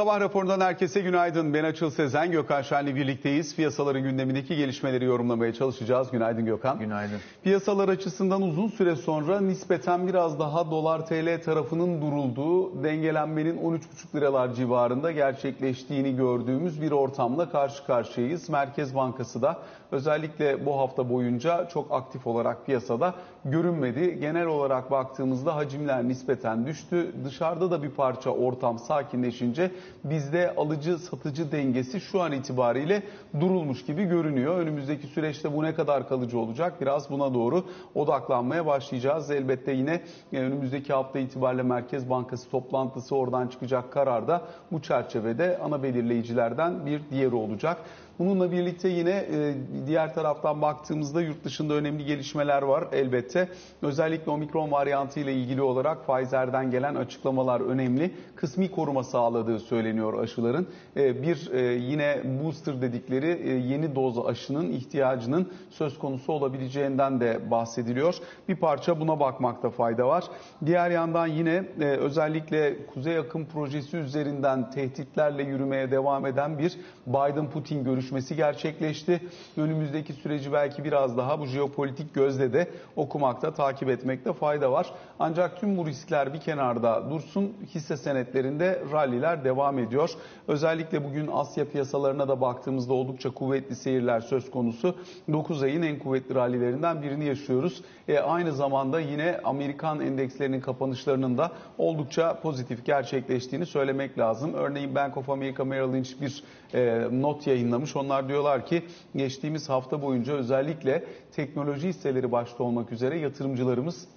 Sabah raporundan herkese günaydın. Ben Açıl Sezen, Gökhan Şen'le birlikteyiz. Piyasaların gündemindeki gelişmeleri yorumlamaya çalışacağız. Günaydın Gökhan. Günaydın. Piyasalar açısından uzun süre sonra nispeten biraz daha dolar TL tarafının durulduğu, dengelenmenin 13,5 liralar civarında gerçekleştiğini gördüğümüz bir ortamla karşı karşıyayız. Merkez Bankası da özellikle bu hafta boyunca çok aktif olarak piyasada görünmedi. Genel olarak baktığımızda hacimler nispeten düştü. Dışarıda da bir parça ortam sakinleşince bizde alıcı satıcı dengesi şu an itibariyle durulmuş gibi görünüyor. Önümüzdeki süreçte bu ne kadar kalıcı olacak? Biraz buna doğru odaklanmaya başlayacağız. Elbette yine e, önümüzdeki hafta itibariyle Merkez Bankası toplantısı oradan çıkacak karar da bu çerçevede ana belirleyicilerden bir diğeri olacak. Bununla birlikte yine e, diğer taraftan baktığımızda yurt dışında önemli gelişmeler var elbette. Özellikle omikron varyantı ile ilgili olarak Pfizer'den gelen açıklamalar önemli. Kısmi koruma sağladığı söyleniyor aşıların. E, bir e, yine booster dedikleri yeni doz aşının ihtiyacının söz konusu olabileceğinden de bahsediliyor. Bir parça buna bakmakta fayda var. Diğer yandan yine özellikle Kuzey Akım projesi üzerinden tehditlerle yürümeye devam eden bir Biden-Putin görüşmesi görüşmesi gerçekleşti. Önümüzdeki süreci belki biraz daha bu jeopolitik gözle de okumakta, takip etmekte fayda var. Ancak tüm bu riskler bir kenarda dursun. Hisse senetlerinde ralliler devam ediyor. Özellikle bugün Asya piyasalarına da baktığımızda oldukça kuvvetli seyirler söz konusu. 9 ayın en kuvvetli rallilerinden birini yaşıyoruz. E, aynı zamanda yine Amerikan endekslerinin kapanışlarının da oldukça pozitif gerçekleştiğini söylemek lazım. Örneğin Bank of America Merrill Lynch bir e, not yayınlamış. Onlar diyorlar ki geçtiğimiz hafta boyunca özellikle teknoloji hisseleri başta olmak üzere yatırımcılarımız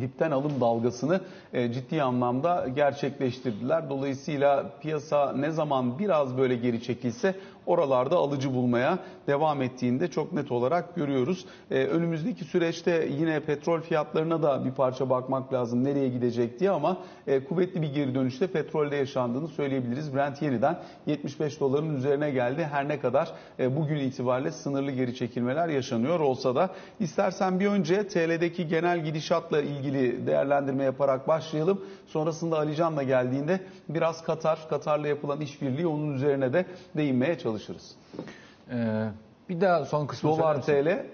dipten alım dalgasını e, ciddi anlamda gerçekleştirdiler. Dolayısıyla piyasa ne zaman biraz böyle geri çekilse oralarda alıcı bulmaya devam ettiğinde çok net olarak görüyoruz. Ee, önümüzdeki süreçte yine petrol fiyatlarına da bir parça bakmak lazım nereye gidecek diye ama e, kuvvetli bir geri dönüşte petrolde yaşandığını söyleyebiliriz. Brent yeniden 75 doların üzerine geldi. Her ne kadar e, bugün itibariyle sınırlı geri çekilmeler yaşanıyor olsa da istersen bir önce TL'deki genel gidişatla ilgili değerlendirme yaparak başlayalım. Sonrasında Alican'la geldiğinde biraz Katar, Katar'la yapılan işbirliği onun üzerine de değinmeye çalışırız. Ee, bir daha son kısmı Dolar TL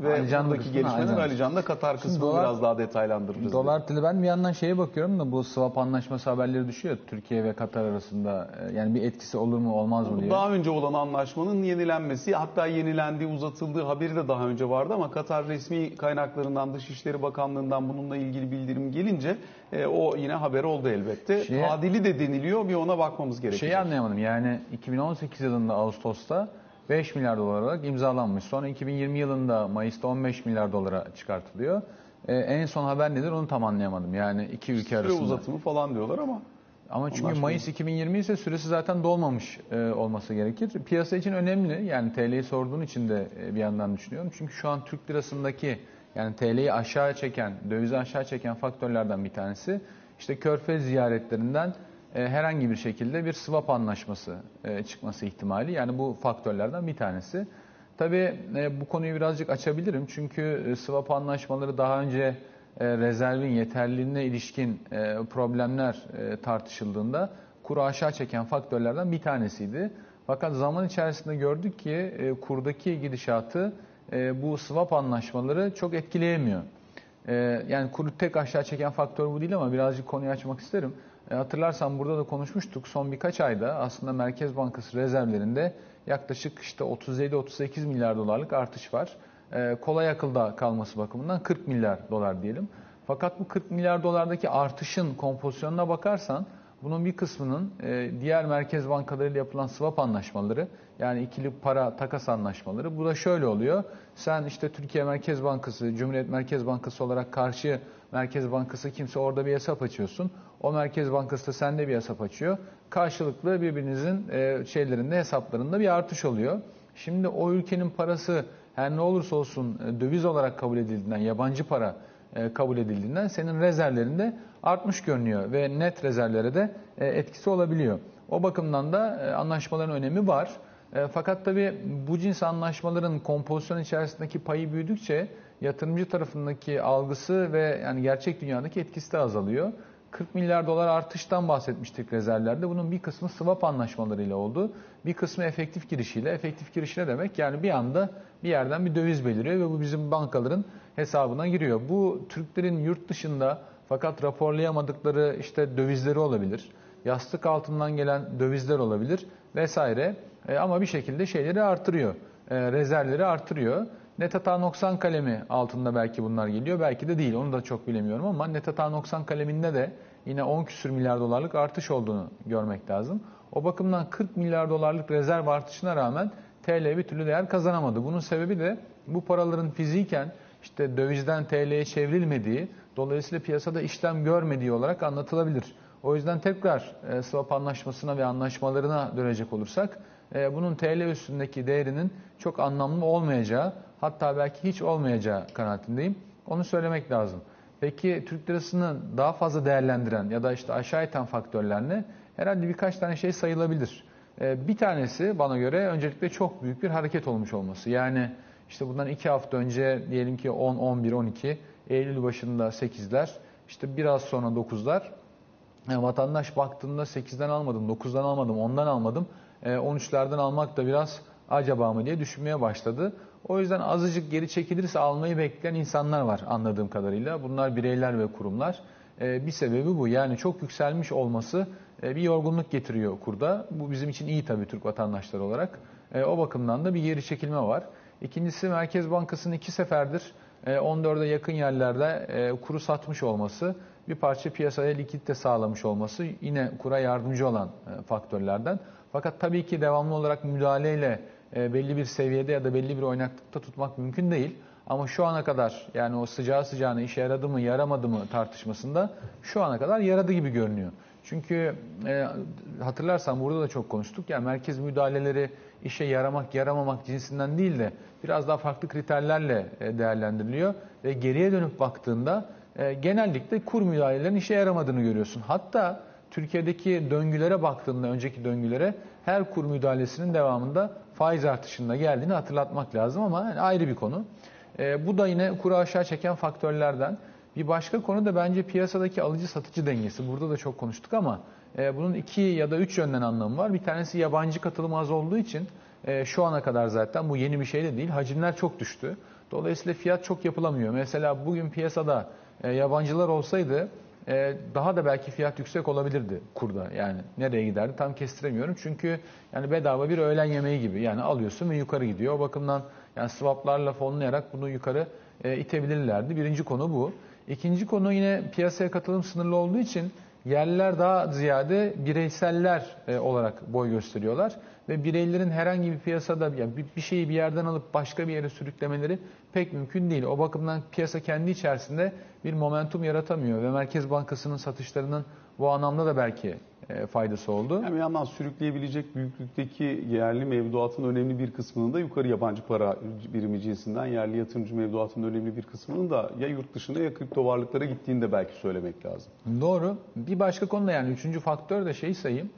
ve Alican buradaki gelişmeler Ali Can'da Katar kısmını dolar, biraz daha detaylandırırız. Dolar TL ben bir yandan şeye bakıyorum da bu swap anlaşması haberleri düşüyor Türkiye ve Katar arasında. Ee, yani bir etkisi olur mu olmaz mı diye. Daha önce olan anlaşmanın yenilenmesi hatta yenilendiği uzatıldığı haberi de daha önce vardı ama Katar resmi kaynaklarından Dışişleri Bakanlığı'ndan bununla ilgili bildirim gelince e, o yine haber oldu elbette. Şeye, Adili de deniliyor bir ona bakmamız gerekiyor. Şeyi anlayamadım yani 2018 yılında Ağustos'ta 5 milyar dolar olarak imzalanmış. Sonra 2020 yılında Mayıs'ta 15 milyar dolara çıkartılıyor. Ee, en son haber nedir onu tam anlayamadım. Yani iki ülke Süre arasında. uzatımı falan diyorlar ama. Ama çünkü Mayıs 2020 ise süresi zaten dolmamış e, olması gerekir. Piyasa için önemli. Yani TL'yi sorduğun için de e, bir yandan düşünüyorum. Çünkü şu an Türk lirasındaki yani TL'yi aşağı çeken, dövizi aşağı çeken faktörlerden bir tanesi işte Körfez ziyaretlerinden herhangi bir şekilde bir swap anlaşması e, çıkması ihtimali. Yani bu faktörlerden bir tanesi. Tabii e, bu konuyu birazcık açabilirim. Çünkü swap anlaşmaları daha önce rezervin yeterliliğine ilişkin problemler tartışıldığında kuru aşağı çeken faktörlerden bir tanesiydi. Fakat zaman içerisinde gördük ki kurdaki gidişatı bu swap anlaşmaları çok etkileyemiyor. Yani kuru tek aşağı çeken faktör bu değil ama birazcık konuyu açmak isterim. E, hatırlarsan burada da konuşmuştuk. Son birkaç ayda aslında Merkez Bankası rezervlerinde yaklaşık işte 37-38 milyar dolarlık artış var. E, kolay akılda kalması bakımından 40 milyar dolar diyelim. Fakat bu 40 milyar dolardaki artışın kompozisyonuna bakarsan bunun bir kısmının e, diğer merkez bankalarıyla yapılan swap anlaşmaları yani ikili para takas anlaşmaları. Bu da şöyle oluyor. Sen işte Türkiye Merkez Bankası, Cumhuriyet Merkez Bankası olarak karşı Merkez Bankası kimse orada bir hesap açıyorsun. O Merkez Bankası da sende bir hesap açıyor. Karşılıklı birbirinizin e, şeylerinde hesaplarında bir artış oluyor. Şimdi o ülkenin parası her ne olursa olsun e, döviz olarak kabul edildiğinden, yabancı para e, kabul edildiğinden senin rezervlerinde artmış görünüyor ve net rezervlere de e, etkisi olabiliyor. O bakımdan da e, anlaşmaların önemi var. Fakat tabii bu cins anlaşmaların kompozisyon içerisindeki payı büyüdükçe yatırımcı tarafındaki algısı ve yani gerçek dünyadaki etkisi de azalıyor. 40 milyar dolar artıştan bahsetmiştik rezervlerde. Bunun bir kısmı swap anlaşmalarıyla oldu. Bir kısmı efektif girişiyle. Efektif giriş ne demek? Yani bir anda bir yerden bir döviz beliriyor ve bu bizim bankaların hesabına giriyor. Bu Türklerin yurt dışında fakat raporlayamadıkları işte dövizleri olabilir. Yastık altından gelen dövizler olabilir vesaire. E, ama bir şekilde şeyleri artırıyor. E, rezervleri artırıyor. Net hata noksan kalemi altında belki bunlar geliyor. Belki de değil. Onu da çok bilemiyorum ama net hata noksan kaleminde de yine 10 küsür milyar dolarlık artış olduğunu görmek lazım. O bakımdan 40 milyar dolarlık rezerv artışına rağmen TL bir türlü değer kazanamadı. Bunun sebebi de bu paraların fiziken işte dövizden TL'ye çevrilmediği, dolayısıyla piyasada işlem görmediği olarak anlatılabilir. O yüzden tekrar e, swap anlaşmasına ve anlaşmalarına dönecek olursak e, bunun TL üstündeki değerinin çok anlamlı olmayacağı, hatta belki hiç olmayacağı kanaatindeyim. Onu söylemek lazım. Peki Türk lirasını daha fazla değerlendiren ya da işte aşağı iten faktörler ne? Herhalde birkaç tane şey sayılabilir. E, bir tanesi bana göre öncelikle çok büyük bir hareket olmuş olması. Yani işte bundan iki hafta önce diyelim ki 10, 11, 12, Eylül başında 8'ler, işte biraz sonra 9'lar. Yani vatandaş baktığında 8'den almadım, 9'dan almadım, 10'dan almadım. 13'lerden almak da biraz acaba mı diye düşünmeye başladı. O yüzden azıcık geri çekilirse almayı bekleyen insanlar var anladığım kadarıyla. Bunlar bireyler ve kurumlar. Bir sebebi bu. Yani çok yükselmiş olması bir yorgunluk getiriyor kurda. Bu bizim için iyi tabii Türk vatandaşları olarak. O bakımdan da bir geri çekilme var. İkincisi Merkez Bankası'nın iki seferdir 14'e yakın yerlerde kuru satmış olması, bir parça piyasaya likidite sağlamış olması yine kura yardımcı olan faktörlerden. Fakat tabii ki devamlı olarak müdahaleyle belli bir seviyede ya da belli bir oynaklıkta tutmak mümkün değil. Ama şu ana kadar yani o sıcağı sıcağına işe yaradı mı yaramadı mı tartışmasında şu ana kadar yaradı gibi görünüyor. Çünkü e, hatırlarsan burada da çok konuştuk. Yani merkez müdahaleleri işe yaramak yaramamak cinsinden değil de biraz daha farklı kriterlerle e, değerlendiriliyor. Ve geriye dönüp baktığında e, genellikle kur müdahalelerinin işe yaramadığını görüyorsun. Hatta Türkiye'deki döngülere baktığında önceki döngülere her kur müdahalesinin devamında faiz artışında geldiğini hatırlatmak lazım ama yani ayrı bir konu. E, bu da yine kuru aşağı çeken faktörlerden. Bir başka konu da bence piyasadaki alıcı satıcı dengesi. Burada da çok konuştuk ama e, bunun iki ya da üç yönden anlamı var. Bir tanesi yabancı katılım az olduğu için e, şu ana kadar zaten bu yeni bir şey de değil. Hacimler çok düştü. Dolayısıyla fiyat çok yapılamıyor. Mesela bugün piyasada e, yabancılar olsaydı e, daha da belki fiyat yüksek olabilirdi kurda. Yani nereye giderdi tam kestiremiyorum. Çünkü yani bedava bir öğlen yemeği gibi. Yani alıyorsun ve yukarı gidiyor. O bakımdan yani swaplarla fonlayarak bunu yukarı e, itebilirlerdi. Birinci konu bu. İkinci konu yine piyasaya katılım sınırlı olduğu için yerliler daha ziyade bireyseller e, olarak boy gösteriyorlar ve bireylerin herhangi bir piyasada yani bir şeyi bir yerden alıp başka bir yere sürüklemeleri pek mümkün değil. O bakımdan piyasa kendi içerisinde bir momentum yaratamıyor ve Merkez Bankası'nın satışlarının bu anlamda da belki e, faydası oldu. Yani yandan sürükleyebilecek büyüklükteki yerli mevduatın önemli bir kısmının da yukarı yabancı para birimi cinsinden yerli yatırımcı mevduatının önemli bir kısmının da ya yurt dışına ya kripto varlıklara gittiğini de belki söylemek lazım. Doğru. Bir başka konu da yani üçüncü faktör de şey sayayım.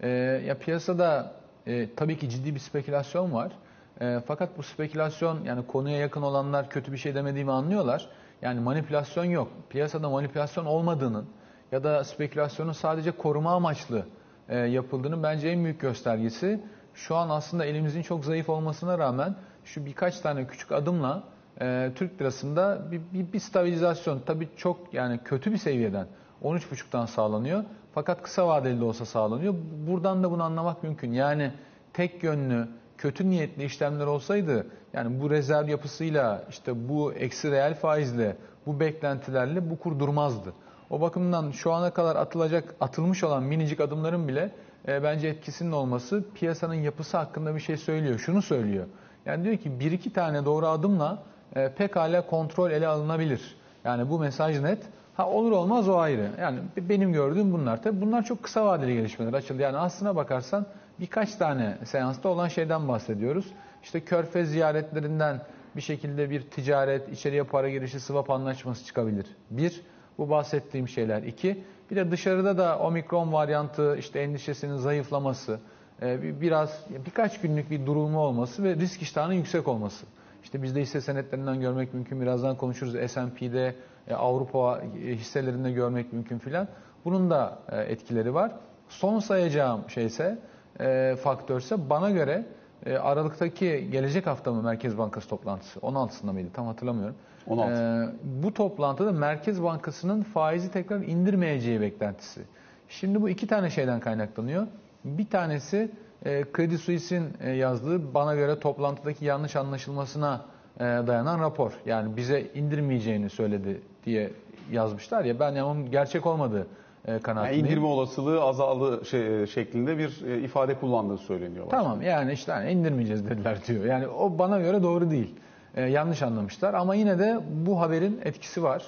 E, ya piyasada e, tabii ki ciddi bir spekülasyon var. E, fakat bu spekülasyon yani konuya yakın olanlar kötü bir şey demediğimi anlıyorlar. Yani manipülasyon yok. Piyasada manipülasyon olmadığının ya da spekülasyonun sadece koruma amaçlı e, yapıldığının bence en büyük göstergesi. Şu an aslında elimizin çok zayıf olmasına rağmen şu birkaç tane küçük adımla e, Türk lirasında bir, bir, bir stabilizasyon tabii çok yani kötü bir seviyeden 13.5'tan sağlanıyor. Fakat kısa vadeli de olsa sağlanıyor. Buradan da bunu anlamak mümkün. Yani tek yönlü kötü niyetli işlemler olsaydı yani bu rezerv yapısıyla işte bu eksi reel faizle bu beklentilerle bu kur durmazdı. O bakımdan şu ana kadar atılacak atılmış olan minicik adımların bile e, bence etkisinin olması piyasanın yapısı hakkında bir şey söylüyor. Şunu söylüyor. Yani diyor ki bir iki tane doğru adımla e, pekala kontrol ele alınabilir. Yani bu mesaj net. Ha olur olmaz o ayrı. Yani benim gördüğüm bunlar. Tabii bunlar çok kısa vadeli gelişmeler açıldı. Yani aslına bakarsan birkaç tane seansta olan şeyden bahsediyoruz. İşte körfez ziyaretlerinden bir şekilde bir ticaret, içeriye para girişi, swap anlaşması çıkabilir. Bir, bu bahsettiğim şeyler. İki, bir de dışarıda da omikron varyantı işte endişesinin zayıflaması, e, biraz birkaç günlük bir durumu olması ve risk iştahının yüksek olması. İşte bizde hisse senetlerinden görmek mümkün. Birazdan konuşuruz. S&P'de, e, Avrupa hisselerinde görmek mümkün filan. Bunun da e, etkileri var. Son sayacağım şeyse e, faktörse bana göre e, Aralık'taki gelecek hafta mı Merkez Bankası toplantısı 16'sında mıydı tam hatırlamıyorum. 16. E, bu toplantıda Merkez Bankası'nın faizi tekrar indirmeyeceği beklentisi. Şimdi bu iki tane şeyden kaynaklanıyor. Bir tanesi e, Credit Suisse'in e, yazdığı bana göre toplantıdaki yanlış anlaşılmasına e, dayanan rapor. Yani bize indirmeyeceğini söyledi diye yazmışlar ya ben yani onun gerçek olmadığı e, Yani kanaatindeyim. indirme olasılığı azaldı şey, şeklinde bir e, ifade kullandığı söyleniyor. Tamam yani işte hani indirmeyeceğiz dediler diyor. Yani o bana göre doğru değil. Ee, yanlış anlamışlar ama yine de bu haberin etkisi var.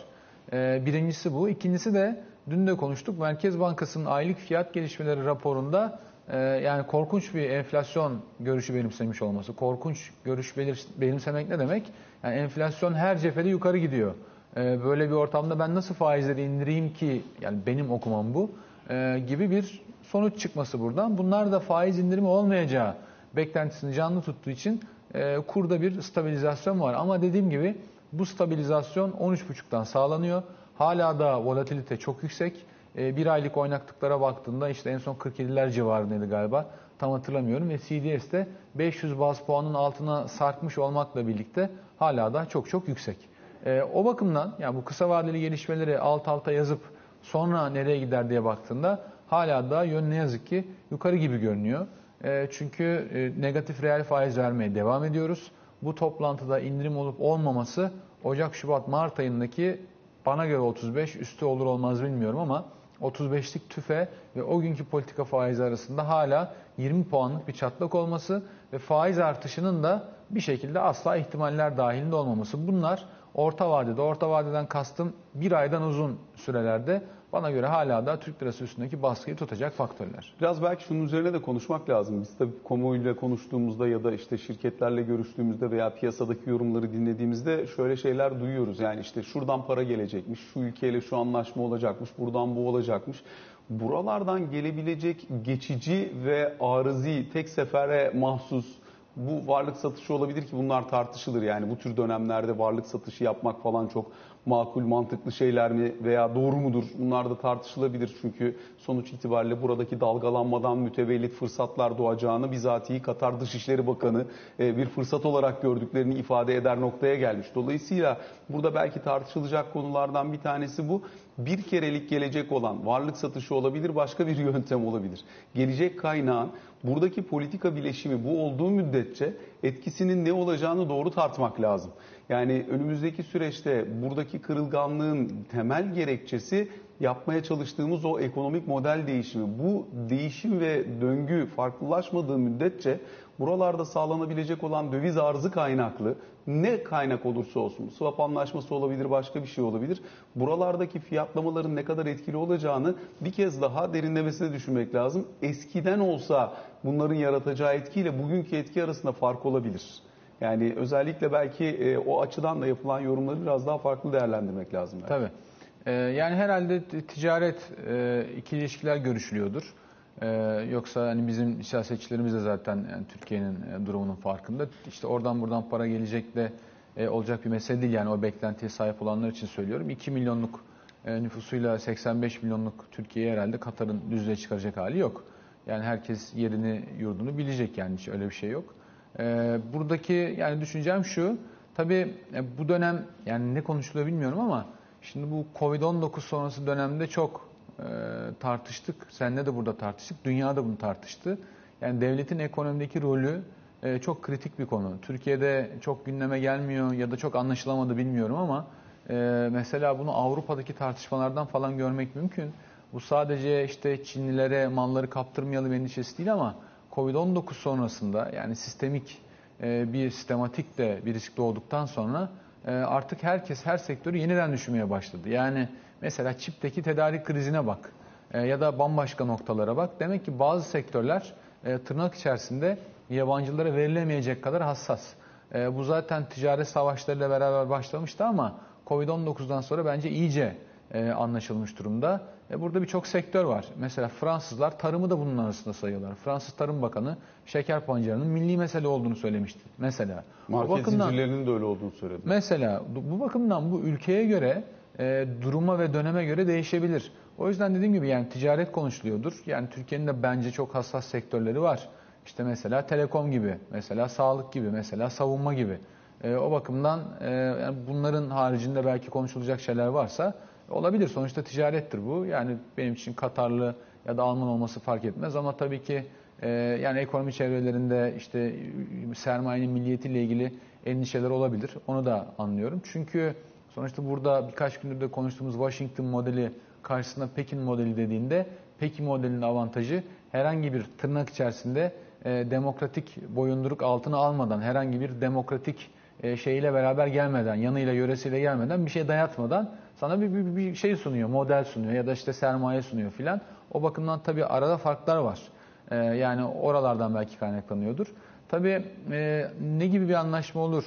Ee, birincisi bu. İkincisi de dün de konuştuk. Merkez Bankası'nın aylık fiyat gelişmeleri raporunda e, yani korkunç bir enflasyon görüşü benimsemiş olması. Korkunç görüş belir- benimsemek ne demek? Yani enflasyon her cephede yukarı gidiyor. Ee, böyle bir ortamda ben nasıl faizleri indireyim ki yani benim okumam bu e, gibi bir sonuç çıkması buradan. Bunlar da faiz indirimi olmayacağı beklentisini canlı tuttuğu için e, kurda bir stabilizasyon var. Ama dediğim gibi bu stabilizasyon 13.5'tan sağlanıyor. Hala da volatilite çok yüksek. E, bir aylık oynaklıklara baktığında işte en son 47'ler civarındaydı galiba. Tam hatırlamıyorum. Ve CDS'de 500 baz puanın altına sarkmış olmakla birlikte hala da çok çok yüksek. E, o bakımdan yani bu kısa vadeli gelişmeleri alt alta yazıp sonra nereye gider diye baktığında hala da yön ne yazık ki yukarı gibi görünüyor. E, çünkü e, negatif reel faiz vermeye devam ediyoruz. Bu toplantıda indirim olup olmaması Ocak, Şubat, Mart ayındaki bana göre 35 üstü olur olmaz bilmiyorum ama 35'lik tüfe ve o günkü politika faizi arasında hala 20 puanlık bir çatlak olması ve faiz artışının da bir şekilde asla ihtimaller dahilinde olmaması. Bunlar orta vadede, orta vadeden kastım bir aydan uzun sürelerde bana göre hala da Türk lirası üstündeki baskıyı tutacak faktörler. Biraz belki şunun üzerine de konuşmak lazım. Biz tabii kamuoyuyla konuştuğumuzda ya da işte şirketlerle görüştüğümüzde veya piyasadaki yorumları dinlediğimizde şöyle şeyler duyuyoruz. Yani işte şuradan para gelecekmiş, şu ülkeyle şu anlaşma olacakmış, buradan bu olacakmış. Buralardan gelebilecek geçici ve arızi, tek sefere mahsus bu varlık satışı olabilir ki bunlar tartışılır. Yani bu tür dönemlerde varlık satışı yapmak falan çok makul, mantıklı şeyler mi veya doğru mudur? Bunlar da tartışılabilir. Çünkü sonuç itibariyle buradaki dalgalanmadan mütevellit fırsatlar doğacağını bizatihi Katar Dışişleri Bakanı e, bir fırsat olarak gördüklerini ifade eder noktaya gelmiş. Dolayısıyla burada belki tartışılacak konulardan bir tanesi bu. Bir kerelik gelecek olan varlık satışı olabilir, başka bir yöntem olabilir. Gelecek kaynağın buradaki politika bileşimi bu olduğu müddetçe etkisinin ne olacağını doğru tartmak lazım. Yani önümüzdeki süreçte buradaki kırılganlığın temel gerekçesi yapmaya çalıştığımız o ekonomik model değişimi. Bu değişim ve döngü farklılaşmadığı müddetçe buralarda sağlanabilecek olan döviz arzı kaynaklı ne kaynak olursa olsun swap anlaşması olabilir başka bir şey olabilir. Buralardaki fiyatlamaların ne kadar etkili olacağını bir kez daha derinlemesine düşünmek lazım. Eskiden olsa bunların yaratacağı etkiyle bugünkü etki arasında fark olabilir. Yani özellikle belki e, o açıdan da yapılan yorumları biraz daha farklı değerlendirmek lazım. Belki. Tabii. Ee, yani herhalde ticaret e, ikili ilişkiler görüşülüyordur. Ee, yoksa hani bizim siyasetçilerimiz de zaten yani Türkiye'nin e, durumunun farkında. İşte oradan buradan para gelecek de e, olacak bir mesele değil. Yani o beklentiye sahip olanlar için söylüyorum. 2 milyonluk e, nüfusuyla 85 milyonluk Türkiye'yi herhalde Katar'ın düzlüğe çıkaracak hali yok. Yani herkes yerini yurdunu bilecek yani hiç öyle bir şey yok. Ee, buradaki yani düşüncem şu. Tabii e, bu dönem yani ne konuşuluyor bilmiyorum ama şimdi bu Covid-19 sonrası dönemde çok e, tartıştık. Seninle de burada tartıştık. Dünya da bunu tartıştı. Yani devletin ekonomideki rolü e, çok kritik bir konu. Türkiye'de çok gündeme gelmiyor ya da çok anlaşılamadı bilmiyorum ama e, mesela bunu Avrupa'daki tartışmalardan falan görmek mümkün. Bu sadece işte Çinlilere malları kaptırmayalım endişesi değil ama Covid-19 sonrasında yani sistemik e, bir sistematik de bir risk doğduktan sonra artık herkes her sektörü yeniden düşünmeye başladı. Yani mesela çipteki tedarik krizine bak e, ya da bambaşka noktalara bak. Demek ki bazı sektörler e, tırnak içerisinde yabancılara verilemeyecek kadar hassas. E, bu zaten ticaret savaşlarıyla beraber başlamıştı ama Covid-19'dan sonra bence iyice e, anlaşılmış durumda. E, burada birçok sektör var. Mesela Fransızlar tarımı da bunun arasında sayıyorlar. Fransız Tarım Bakanı şeker pancarının milli mesele olduğunu söylemişti. Mesela. Market o bakımdan, zincirlerinin de öyle olduğunu söyledi. Mesela bu bakımdan bu ülkeye göre e, duruma ve döneme göre değişebilir. O yüzden dediğim gibi yani ticaret konuşuluyordur. Yani Türkiye'nin de bence çok hassas sektörleri var. İşte mesela telekom gibi, mesela sağlık gibi, mesela savunma gibi. E, o bakımdan e, yani bunların haricinde belki konuşulacak şeyler varsa olabilir. Sonuçta ticarettir bu. Yani benim için Katarlı ya da Alman olması fark etmez ama tabii ki e, yani ekonomi çevrelerinde işte sermayenin milliyetiyle ilgili endişeler olabilir. Onu da anlıyorum. Çünkü sonuçta burada birkaç gündür de konuştuğumuz Washington modeli karşısında Pekin modeli dediğinde Pekin modelinin avantajı herhangi bir tırnak içerisinde e, demokratik boyunduruk altına almadan, herhangi bir demokratik e, şeyiyle beraber gelmeden, yanıyla yöresiyle gelmeden bir şey dayatmadan sana bir, bir, bir şey sunuyor, model sunuyor ya da işte sermaye sunuyor filan. O bakımdan tabii arada farklar var. E, yani oralardan belki kaynaklanıyordur. Tabii e, ne gibi bir anlaşma olur,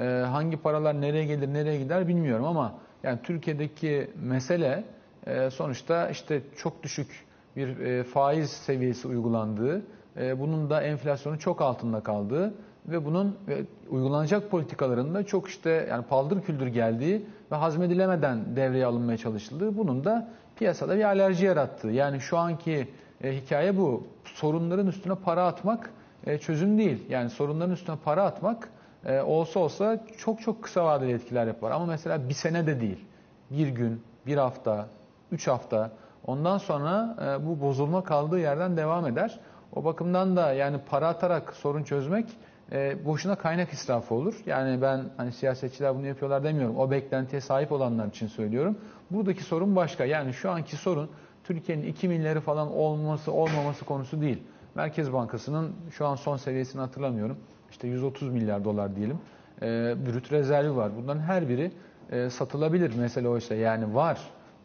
e, hangi paralar nereye gelir, nereye gider bilmiyorum ama yani Türkiye'deki mesele e, sonuçta işte çok düşük bir e, faiz seviyesi uygulandığı, e, bunun da enflasyonun çok altında kaldığı ve bunun e, uygulanacak politikaların da çok işte yani paldır küldür geldiği ve hazmedilemeden devreye alınmaya çalışıldığı, bunun da piyasada bir alerji yarattığı. Yani şu anki e, hikaye bu. Sorunların üstüne para atmak e, çözüm değil. Yani sorunların üstüne para atmak e, olsa olsa çok çok kısa vadeli etkiler yapar. Ama mesela bir sene de değil. Bir gün, bir hafta, üç hafta ondan sonra e, bu bozulma kaldığı yerden devam eder. O bakımdan da yani para atarak sorun çözmek e, boşuna kaynak israfı olur. Yani ben hani siyasetçiler bunu yapıyorlar demiyorum. O beklentiye sahip olanlar için söylüyorum. Buradaki sorun başka. Yani şu anki sorun Türkiye'nin 2 milyarı falan olması olmaması konusu değil. Merkez Bankası'nın şu an son seviyesini hatırlamıyorum. İşte 130 milyar dolar diyelim. E, brüt rezervi var. Bunların her biri e, satılabilir mesele oysa. Yani var.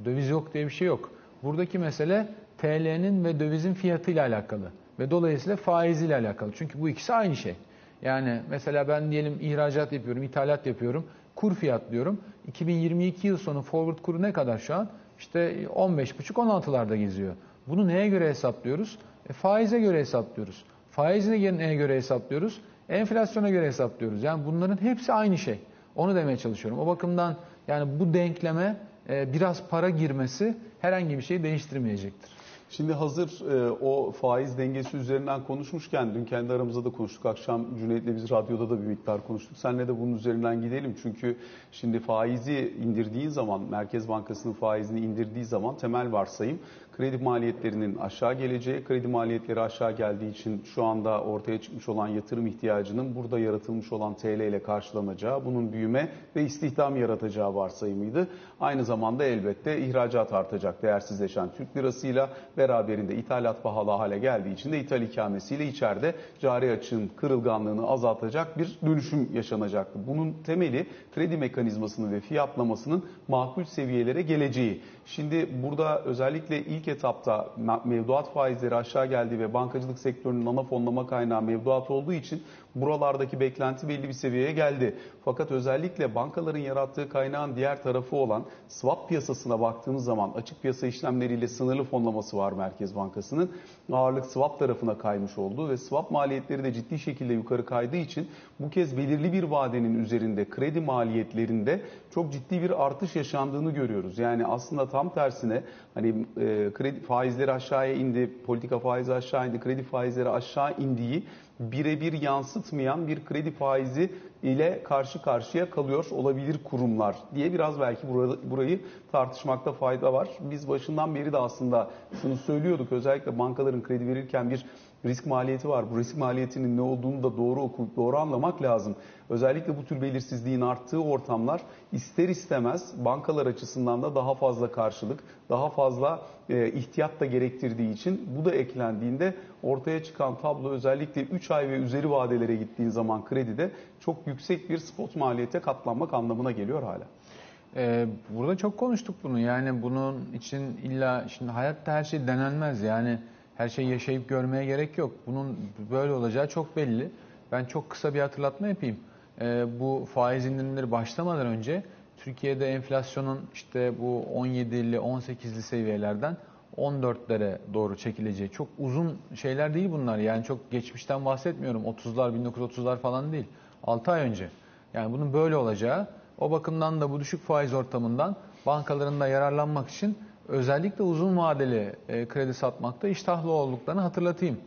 Döviz yok diye bir şey yok. Buradaki mesele TL'nin ve dövizin fiyatıyla alakalı ve dolayısıyla faiziyle alakalı. Çünkü bu ikisi aynı şey. Yani mesela ben diyelim ihracat yapıyorum, ithalat yapıyorum, kur fiyatlıyorum. 2022 yıl sonu forward kuru ne kadar şu an? İşte 15,5-16'larda geziyor. Bunu neye göre hesaplıyoruz? E, faize göre hesaplıyoruz. Faizi neye göre hesaplıyoruz? Enflasyona göre hesaplıyoruz. Yani bunların hepsi aynı şey. Onu demeye çalışıyorum. O bakımdan yani bu denkleme e, biraz para girmesi herhangi bir şeyi değiştirmeyecektir. Şimdi hazır e, o faiz dengesi üzerinden konuşmuşken dün kendi aramızda da konuştuk. Akşam Cüneyt'le biz radyoda da bir miktar konuştuk. Senle de bunun üzerinden gidelim. Çünkü şimdi faizi indirdiğin zaman, Merkez Bankası'nın faizini indirdiği zaman temel varsayım kredi maliyetlerinin aşağı geleceği, kredi maliyetleri aşağı geldiği için şu anda ortaya çıkmış olan yatırım ihtiyacının burada yaratılmış olan TL ile karşılanacağı, bunun büyüme ve istihdam yaratacağı varsayımıydı. Aynı zamanda elbette ihracat artacak değersizleşen Türk lirasıyla beraberinde ithalat pahalı hale geldiği için de ithal ikamesiyle içeride cari açığın kırılganlığını azaltacak bir dönüşüm yaşanacaktı. Bunun temeli kredi mekanizmasının ve fiyatlamasının makul seviyelere geleceği. Şimdi burada özellikle ilk etapta mevduat faizleri aşağı geldi ve bankacılık sektörünün ana fonlama kaynağı mevduat olduğu için buralardaki beklenti belli bir seviyeye geldi. Fakat özellikle bankaların yarattığı kaynağın diğer tarafı olan swap piyasasına baktığımız zaman açık piyasa işlemleriyle sınırlı fonlaması var Merkez Bankası'nın. Ağırlık swap tarafına kaymış oldu ve swap maliyetleri de ciddi şekilde yukarı kaydığı için bu kez belirli bir vadenin üzerinde kredi maliyetlerinde çok ciddi bir artış yaşandığını görüyoruz. Yani aslında tam tersine hani e, kredi faizleri aşağıya indi, politika faizi aşağı indi, kredi faizleri aşağı indiği birebir yansıtmayan bir kredi faizi ile karşı karşıya kalıyor olabilir kurumlar diye biraz belki burayı tartışmakta fayda var. Biz başından beri de aslında şunu söylüyorduk özellikle bankaların kredi verirken bir risk maliyeti var. Bu risk maliyetinin ne olduğunu da doğru okuyup doğru anlamak lazım. Özellikle bu tür belirsizliğin arttığı ortamlar ister istemez bankalar açısından da daha fazla karşılık, daha fazla e, ihtiyat da gerektirdiği için bu da eklendiğinde ortaya çıkan tablo özellikle 3 ay ve üzeri vadelere gittiğin zaman kredide çok yüksek bir spot maliyete katlanmak anlamına geliyor hala. Ee, burada çok konuştuk bunu. Yani bunun için illa şimdi hayatta her şey denenmez. Yani her şeyi yaşayıp görmeye gerek yok. Bunun böyle olacağı çok belli. Ben çok kısa bir hatırlatma yapayım. Ee, bu faiz indirimleri başlamadan önce Türkiye'de enflasyonun işte bu 17'li 18'li seviyelerden 14'lere doğru çekileceği çok uzun şeyler değil bunlar. Yani çok geçmişten bahsetmiyorum. 30'lar 1930'lar falan değil. 6 ay önce. Yani bunun böyle olacağı o bakımdan da bu düşük faiz ortamından bankaların da yararlanmak için özellikle uzun vadeli e, kredi satmakta iştahlı olduklarını hatırlatayım.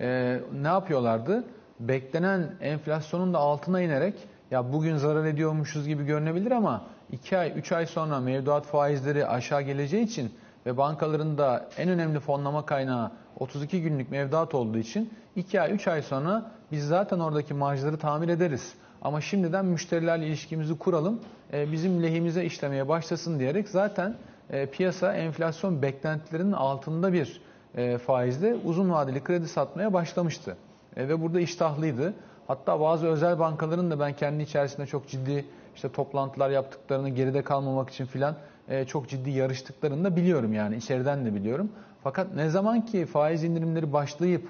E, ne yapıyorlardı? Beklenen enflasyonun da altına inerek ya bugün zarar ediyormuşuz gibi görünebilir ama 2 ay 3 ay sonra mevduat faizleri aşağı geleceği için ve bankaların da en önemli fonlama kaynağı 32 günlük mevduat olduğu için 2 ay 3 ay sonra biz zaten oradaki marjları tamir ederiz. Ama şimdiden müşterilerle ilişkimizi kuralım, e, bizim lehimize işlemeye başlasın diyerek zaten e, piyasa enflasyon beklentilerinin altında bir e, faizle uzun vadeli kredi satmaya başlamıştı. Ve burada iştahlıydı. Hatta bazı özel bankaların da ben kendi içerisinde çok ciddi işte toplantılar yaptıklarını geride kalmamak için filan çok ciddi yarıştıklarını da biliyorum yani içeriden de biliyorum. Fakat ne zaman ki faiz indirimleri başlayıp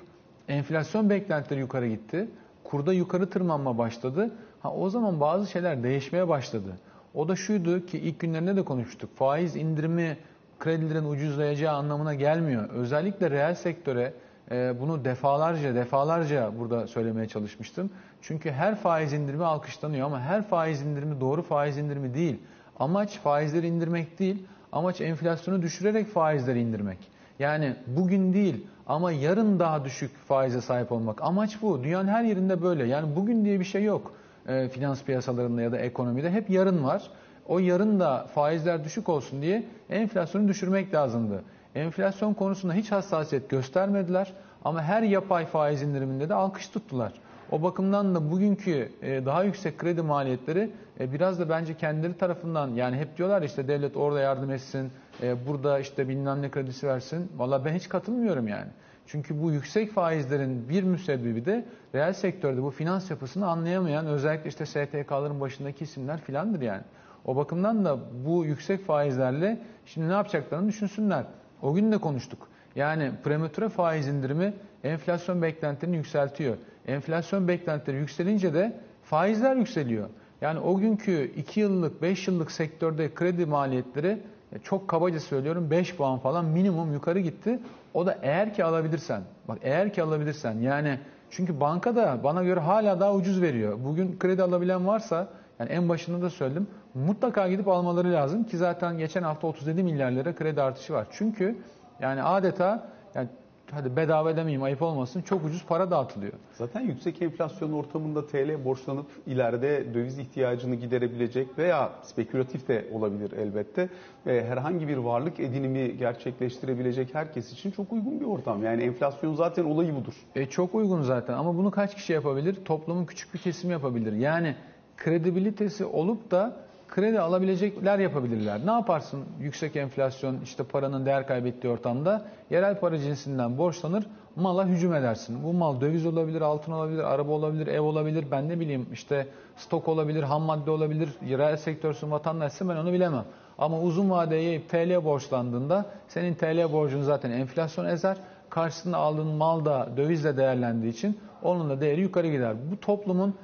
enflasyon beklentileri yukarı gitti, kurda yukarı tırmanma başladı. Ha, o zaman bazı şeyler değişmeye başladı. O da şuydu ki ilk günlerinde de konuştuk. Faiz indirimi kredilerin ucuzlayacağı anlamına gelmiyor. Özellikle reel sektöre e, bunu defalarca defalarca burada söylemeye çalışmıştım. Çünkü her faiz indirimi alkışlanıyor ama her faiz indirimi doğru faiz indirimi değil. Amaç faizleri indirmek değil, amaç enflasyonu düşürerek faizleri indirmek. Yani bugün değil ama yarın daha düşük faize sahip olmak. Amaç bu. Dünyanın her yerinde böyle. Yani bugün diye bir şey yok. E, finans piyasalarında ya da ekonomide hep yarın var. O yarın da faizler düşük olsun diye enflasyonu düşürmek lazımdı. Enflasyon konusunda hiç hassasiyet göstermediler ama her yapay faiz indiriminde de alkış tuttular. O bakımdan da bugünkü e, daha yüksek kredi maliyetleri e, biraz da bence kendileri tarafından yani hep diyorlar işte devlet orada yardım etsin, e, burada işte bilmem ne kredisi versin. Valla ben hiç katılmıyorum yani. Çünkü bu yüksek faizlerin bir müsebbibi de reel sektörde bu finans yapısını anlayamayan özellikle işte STK'ların başındaki isimler filandır yani. O bakımdan da bu yüksek faizlerle şimdi ne yapacaklarını düşünsünler. O gün de konuştuk. Yani prematüre faiz indirimi enflasyon beklentilerini yükseltiyor. Enflasyon beklentileri yükselince de faizler yükseliyor. Yani o günkü 2 yıllık, 5 yıllık sektörde kredi maliyetleri e, çok kabaca söylüyorum 5 puan falan minimum yukarı gitti. O da eğer ki alabilirsen. Bak eğer ki alabilirsen yani çünkü banka da bana göre hala daha ucuz veriyor. Bugün kredi alabilen varsa yani en başında da söyledim mutlaka gidip almaları lazım ki zaten geçen hafta 37 milyar lira kredi artışı var. Çünkü yani adeta yani hadi bedava demeyeyim ayıp olmasın çok ucuz para dağıtılıyor. Zaten yüksek enflasyon ortamında TL borçlanıp ileride döviz ihtiyacını giderebilecek veya spekülatif de olabilir elbette ve herhangi bir varlık edinimi gerçekleştirebilecek herkes için çok uygun bir ortam. Yani enflasyon zaten olayı budur. E, çok uygun zaten ama bunu kaç kişi yapabilir? Toplumun küçük bir kesimi yapabilir. Yani kredibilitesi olup da kredi alabilecekler yapabilirler. Ne yaparsın yüksek enflasyon işte paranın değer kaybettiği ortamda yerel para cinsinden borçlanır mala hücum edersin. Bu mal döviz olabilir, altın olabilir, araba olabilir, ev olabilir, ben ne bileyim işte stok olabilir, ham madde olabilir, yerel sektörsün, vatandaşsın ben onu bilemem. Ama uzun vadeye TL borçlandığında senin TL borcun zaten enflasyon ezer. Karşısında aldığın mal da dövizle değerlendiği için onun da değeri yukarı gider. Bu toplumun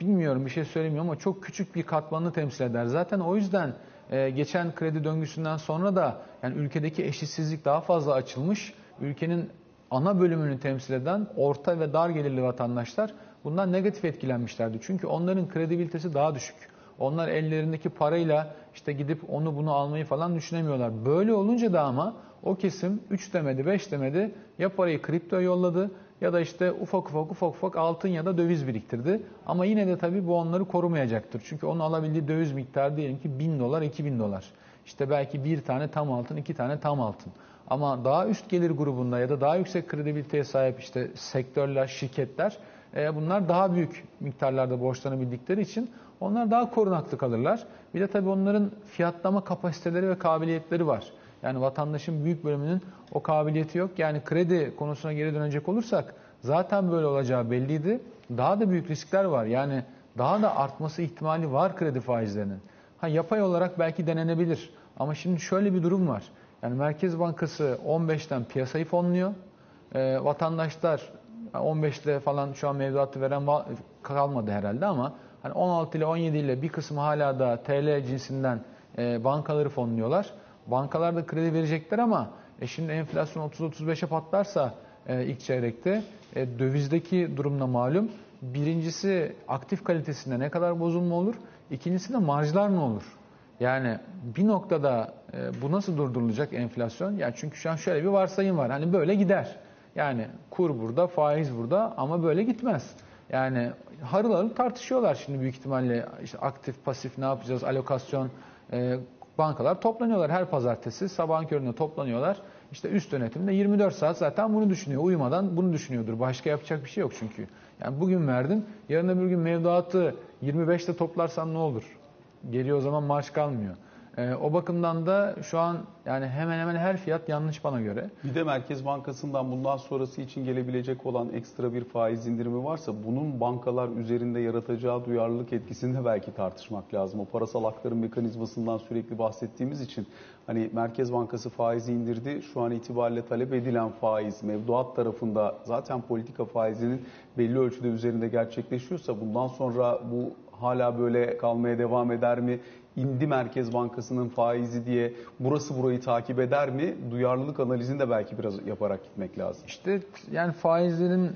bilmiyorum bir şey söylemiyorum ama çok küçük bir katmanını temsil eder. Zaten o yüzden e, geçen kredi döngüsünden sonra da yani ülkedeki eşitsizlik daha fazla açılmış. Ülkenin ana bölümünü temsil eden orta ve dar gelirli vatandaşlar bundan negatif etkilenmişlerdi. Çünkü onların kredibilitesi daha düşük. Onlar ellerindeki parayla işte gidip onu bunu almayı falan düşünemiyorlar. Böyle olunca da ama o kesim 3 demedi 5 demedi ya parayı kripto yolladı ya da işte ufak ufak ufak ufak altın ya da döviz biriktirdi. Ama yine de tabii bu onları korumayacaktır. Çünkü onun alabildiği döviz miktarı diyelim ki 1000 dolar 2000 dolar. İşte belki bir tane tam altın iki tane tam altın. Ama daha üst gelir grubunda ya da daha yüksek kredibiliteye sahip işte sektörler, şirketler e, bunlar daha büyük miktarlarda borçlanabildikleri için onlar daha korunaklı kalırlar. Bir de tabii onların fiyatlama kapasiteleri ve kabiliyetleri var. Yani vatandaşın büyük bölümünün o kabiliyeti yok. Yani kredi konusuna geri dönecek olursak zaten böyle olacağı belliydi. Daha da büyük riskler var. Yani daha da artması ihtimali var kredi faizlerinin. Ha yapay olarak belki denenebilir. Ama şimdi şöyle bir durum var. Yani Merkez Bankası 15'ten piyasayı fonluyor. E, vatandaşlar 15 ile falan şu an mevduatı veren kalmadı herhalde ama hani 16 ile 17 ile bir kısmı hala da TL cinsinden e, bankaları fonluyorlar. Bankalar da kredi verecekler ama e şimdi enflasyon 30-35'e patlarsa e, ilk çeyrekte e, dövizdeki durumda malum. Birincisi aktif kalitesinde ne kadar bozulma olur? İkincisi de marjlar ne olur? Yani bir noktada e, bu nasıl durdurulacak enflasyon? Yani çünkü şu an şöyle bir varsayım var. Hani böyle gider. Yani kur burada, faiz burada ama böyle gitmez. Yani harıl harıl tartışıyorlar şimdi büyük ihtimalle işte aktif, pasif ne yapacağız, alokasyon, e, bankalar toplanıyorlar her pazartesi sabahın köründe toplanıyorlar. İşte üst yönetimde 24 saat zaten bunu düşünüyor. Uyumadan bunu düşünüyordur. Başka yapacak bir şey yok çünkü. Yani bugün verdin, yarın öbür gün mevduatı 25'te toplarsan ne olur? Geriye o zaman maaş kalmıyor. Ee, o bakımdan da şu an yani hemen hemen her fiyat yanlış bana göre. Bir de Merkez Bankası'ndan bundan sonrası için gelebilecek olan ekstra bir faiz indirimi varsa bunun bankalar üzerinde yaratacağı duyarlılık etkisini de belki tartışmak lazım. O parasal aktarım mekanizmasından sürekli bahsettiğimiz için hani Merkez Bankası faizi indirdi. Şu an itibariyle talep edilen faiz mevduat tarafında zaten politika faizinin belli ölçüde üzerinde gerçekleşiyorsa bundan sonra bu hala böyle kalmaya devam eder mi? indi Merkez Bankası'nın faizi diye burası burayı takip eder mi? Duyarlılık analizini de belki biraz yaparak gitmek lazım. İşte yani faizlerin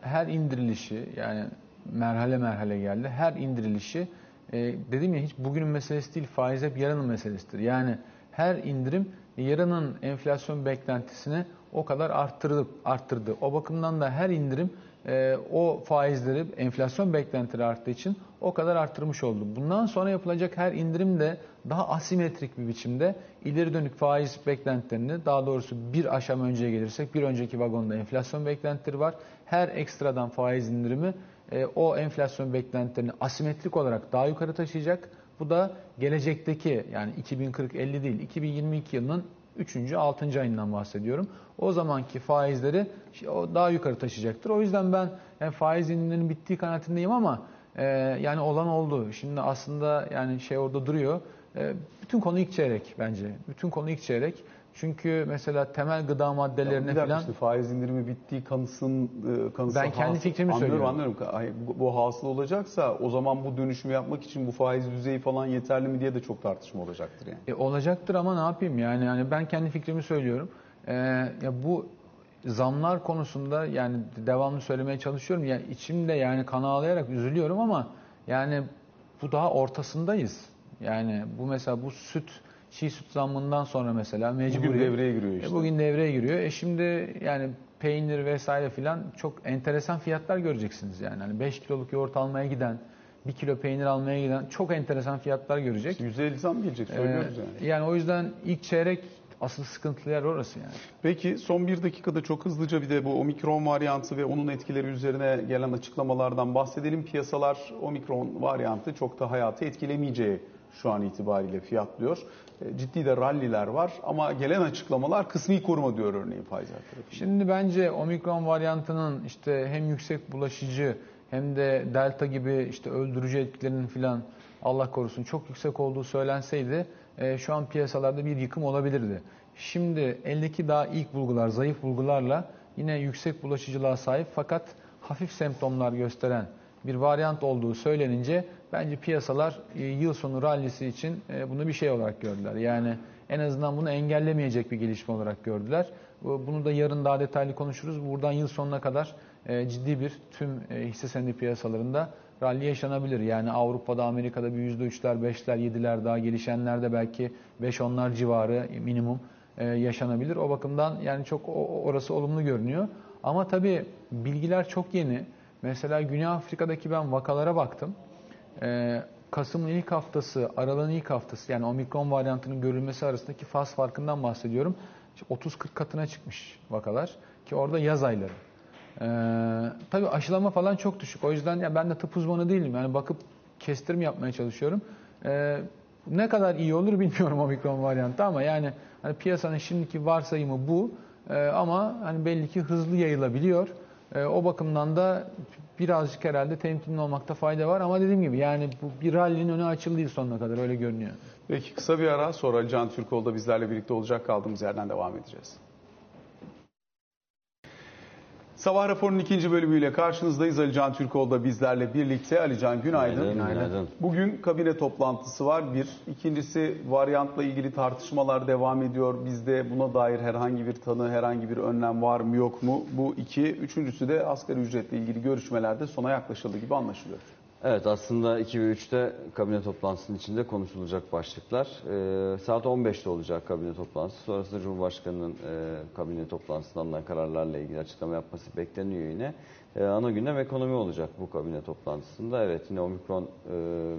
her indirilişi yani merhale merhale geldi. Her indirilişi e, dedim ya hiç bugünün meselesi değil faiz hep yarının meselesidir. Yani her indirim yarının enflasyon beklentisini o kadar arttırdı. arttırdı. O bakımdan da her indirim e, o faizleri enflasyon beklentileri arttığı için o kadar arttırmış oldu. Bundan sonra yapılacak her indirim de daha asimetrik bir biçimde ileri dönük faiz beklentilerini daha doğrusu bir aşama önceye gelirsek bir önceki vagonda enflasyon beklentileri var. Her ekstradan faiz indirimi e, o enflasyon beklentilerini asimetrik olarak daha yukarı taşıyacak. Bu da gelecekteki yani 2040-50 değil 2022 yılının 3. 6. ayından bahsediyorum. O zamanki faizleri daha yukarı taşıyacaktır. O yüzden ben yani faiz indirimlerinin bittiği kanaatindeyim ama e, yani olan oldu. Şimdi aslında yani şey orada duruyor. E, bütün konu ilk çeyrek bence. Bütün konu ilk çeyrek. Çünkü mesela temel gıda maddelerine falan... Işte faiz indirimi bittiği kanısın, e, kanısı Ben kendi fikrimi anlıyorum, söylüyorum. Anlıyorum. Bu, bu hasıl olacaksa o zaman bu dönüşümü yapmak için bu faiz düzeyi falan yeterli mi diye de çok tartışma olacaktır yani. E, olacaktır ama ne yapayım yani yani ben kendi fikrimi söylüyorum. E, ya bu zamlar konusunda yani devamlı söylemeye çalışıyorum. Yani içimde yani kan ağlayarak üzülüyorum ama yani bu daha ortasındayız. Yani bu mesela bu süt çiğ süt zammından sonra mesela mecburi. Bugün devreye giriyor işte. E, bugün devreye giriyor. E şimdi yani peynir vesaire filan çok enteresan fiyatlar göreceksiniz yani. Hani 5 kiloluk yoğurt almaya giden, 1 kilo peynir almaya giden çok enteresan fiyatlar görecek. %50 zam gelecek söylüyoruz Ee, yani. yani o yüzden ilk çeyrek asıl sıkıntılı yer orası yani. Peki son bir dakikada çok hızlıca bir de bu omikron varyantı ve onun etkileri üzerine gelen açıklamalardan bahsedelim. Piyasalar omikron varyantı çok da hayatı etkilemeyeceği şu an itibariyle fiyatlıyor. E, Ciddi de ralliler var ama gelen açıklamalar kısmi koruma diyor örneğin Pfizer tarafı. Şimdi bence omikron varyantının işte hem yüksek bulaşıcı hem de delta gibi işte öldürücü etkilerinin filan Allah korusun çok yüksek olduğu söylenseydi e, şu an piyasalarda bir yıkım olabilirdi. Şimdi eldeki daha ilk bulgular, zayıf bulgularla yine yüksek bulaşıcılığa sahip fakat hafif semptomlar gösteren bir varyant olduğu söylenince bence piyasalar e, yıl sonu rallisi için e, bunu bir şey olarak gördüler. Yani en azından bunu engellemeyecek bir gelişme olarak gördüler. Bu- Bunu da yarın daha detaylı konuşuruz. Buradan yıl sonuna kadar e, ciddi bir tüm hisse senedi piyasalarında rally yaşanabilir. Yani Avrupa'da, Amerika'da bir %3'ler, 5'ler, 7'ler daha gelişenlerde belki 5-10'lar civarı minimum yaşanabilir. O bakımdan yani çok orası olumlu görünüyor. Ama tabii bilgiler çok yeni. Mesela Güney Afrika'daki ben vakalara baktım. Ee, Kasım'ın ilk haftası, Aralık'ın ilk haftası yani omikron varyantının görülmesi arasındaki faz farkından bahsediyorum. İşte 30-40 katına çıkmış vakalar ki orada yaz ayları. Ee, tabii aşılama falan çok düşük. O yüzden ya ben de tıp uzmanı değilim. Yani bakıp kestirim yapmaya çalışıyorum. Ee, ne kadar iyi olur bilmiyorum omikron varyantı ama yani hani piyasanın şimdiki varsayımı bu. Ee, ama hani belli ki hızlı yayılabiliyor. Ee, o bakımdan da birazcık herhalde temkinli olmakta fayda var. Ama dediğim gibi yani bu bir rallinin önü açıldı değil sonuna kadar öyle görünüyor. Peki kısa bir ara sonra Can Türkoğlu da bizlerle birlikte olacak kaldığımız yerden devam edeceğiz. Sabah raporunun ikinci bölümüyle karşınızdayız. Ali Can Türkoğlu da bizlerle birlikte. Ali Can günaydın. Günaydın, günaydın. Bugün kabine toplantısı var bir. İkincisi varyantla ilgili tartışmalar devam ediyor. Bizde buna dair herhangi bir tanı, herhangi bir önlem var mı yok mu? Bu iki. Üçüncüsü de asgari ücretle ilgili görüşmelerde sona yaklaşıldı gibi anlaşılıyor. Evet aslında 2 ve 3'te kabine toplantısının içinde konuşulacak başlıklar. Ee, saat 15'te olacak kabine toplantısı. Sonrasında Cumhurbaşkanı'nın e, kabine toplantısından alınan kararlarla ilgili açıklama yapması bekleniyor yine. Ee, ana gündem ekonomi olacak bu kabine toplantısında. Evet yine omikron e,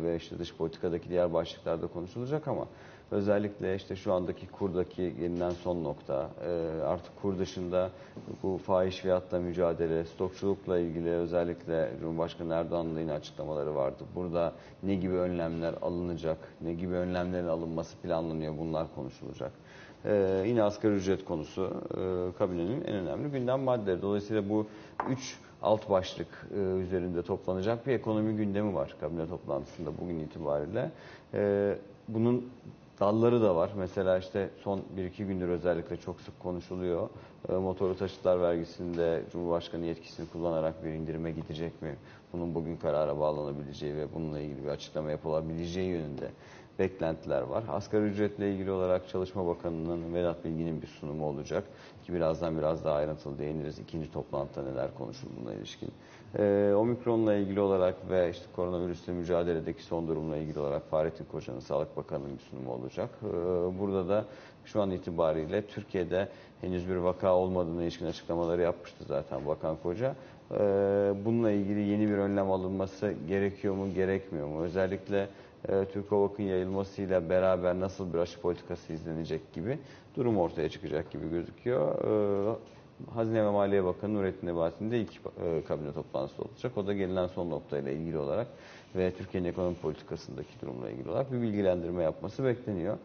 ve işte dış politikadaki diğer başlıklarda konuşulacak ama özellikle işte şu andaki kurdaki gelinen son nokta, e, artık kur dışında bu fahiş fiyatla mücadele, stokçulukla ilgili özellikle Cumhurbaşkanı Erdoğan'ın yine açıklamaları vardı. Burada ne gibi önlemler alınacak, ne gibi önlemlerin alınması planlanıyor bunlar konuşulacak. E, yine asgari ücret konusu e, kabinenin en önemli gündem maddeleri. Dolayısıyla bu üç alt başlık e, üzerinde toplanacak bir ekonomi gündemi var kabine toplantısında bugün itibariyle. Bunun dalları da var. Mesela işte son 1-2 gündür özellikle çok sık konuşuluyor. E, motorlu taşıtlar vergisinde Cumhurbaşkanı yetkisini kullanarak bir indirime gidecek mi? Bunun bugün karara bağlanabileceği ve bununla ilgili bir açıklama yapılabileceği yönünde beklentiler var. Asgari ücretle ilgili olarak Çalışma Bakanı'nın Vedat Bilgin'in bir sunumu olacak. Ki birazdan biraz daha ayrıntılı değiniriz. İkinci toplantıda neler konuşulduğuna ilişkin. Ee, Omikron'la ilgili olarak ve işte koronavirüsle mücadeledeki son durumla ilgili olarak Fahrettin Koca'nın Sağlık Bakanı'nın bir sunumu olacak. Ee, burada da şu an itibariyle Türkiye'de henüz bir vaka olmadığına ilişkin açıklamaları yapmıştı zaten Bakan Koca. Ee, bununla ilgili yeni bir önlem alınması gerekiyor mu, gerekmiyor mu? Özellikle e, Türk Havak'ın yayılmasıyla beraber nasıl bir aşı politikası izlenecek gibi durum ortaya çıkacak gibi gözüküyor. Ee, Hazine ve Maliye Bakanı Nurettin Nebati'nin de ilk e, kabine toplantısı olacak. O da gelinen son noktayla ilgili olarak ve Türkiye'nin ekonomi politikasındaki durumla ilgili olarak bir bilgilendirme yapması bekleniyor.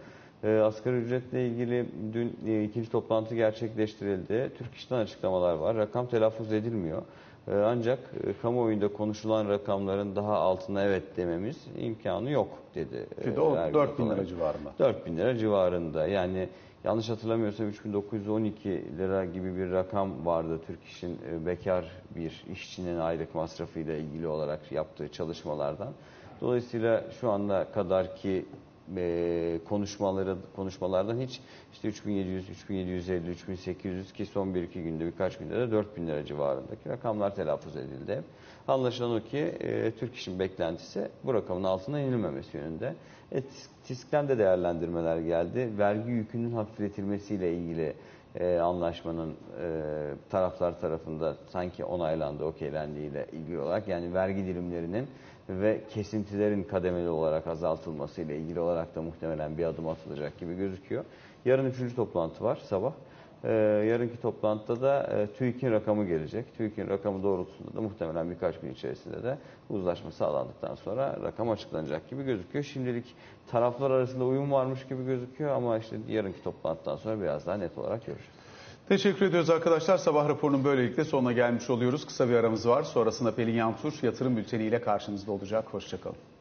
E, asgari ücretle ilgili dün e, ikinci toplantı gerçekleştirildi. Türk İş'ten açıklamalar var. Rakam telaffuz edilmiyor. E, ancak e, kamuoyunda konuşulan rakamların daha altına evet dememiz imkanı yok dedi. Bir de o Ergun 4 bin lira civarında. 4000 lira civarında. Yani yanlış hatırlamıyorsam 3912 lira gibi bir rakam vardı Türk İş'in e, bekar bir işçinin aylık masrafıyla ilgili olarak yaptığı çalışmalardan. Dolayısıyla şu ana kadar ki e, konuşmaları konuşmalardan hiç işte 3700, 3750, 3800 ki son 1-2 günde birkaç günde de 4000 lira civarındaki rakamlar telaffuz edildi. Anlaşılan o ki e, Türk İş'in beklentisi bu rakamın altına inilmemesi yönünde. E, TİSK'ten de değerlendirmeler geldi. Vergi yükünün hafifletilmesiyle ilgili e, anlaşmanın e, taraflar tarafında sanki onaylandı, okeylendiğiyle ilgili olarak yani vergi dilimlerinin ve kesintilerin kademeli olarak azaltılması ile ilgili olarak da muhtemelen bir adım atılacak gibi gözüküyor. Yarın üçüncü toplantı var sabah. Ee, yarınki toplantıda da e, TÜİK'in rakamı gelecek. TÜİK'in rakamı doğrultusunda da muhtemelen birkaç gün içerisinde de uzlaşma sağlandıktan sonra rakam açıklanacak gibi gözüküyor. Şimdilik taraflar arasında uyum varmış gibi gözüküyor ama işte yarınki toplantıdan sonra biraz daha net olarak göreceğiz. Teşekkür ediyoruz arkadaşlar. Sabah raporunun böylelikle sonuna gelmiş oluyoruz. Kısa bir aramız var. Sonrasında Pelin Yantur yatırım bülteniyle karşınızda olacak. Hoşçakalın.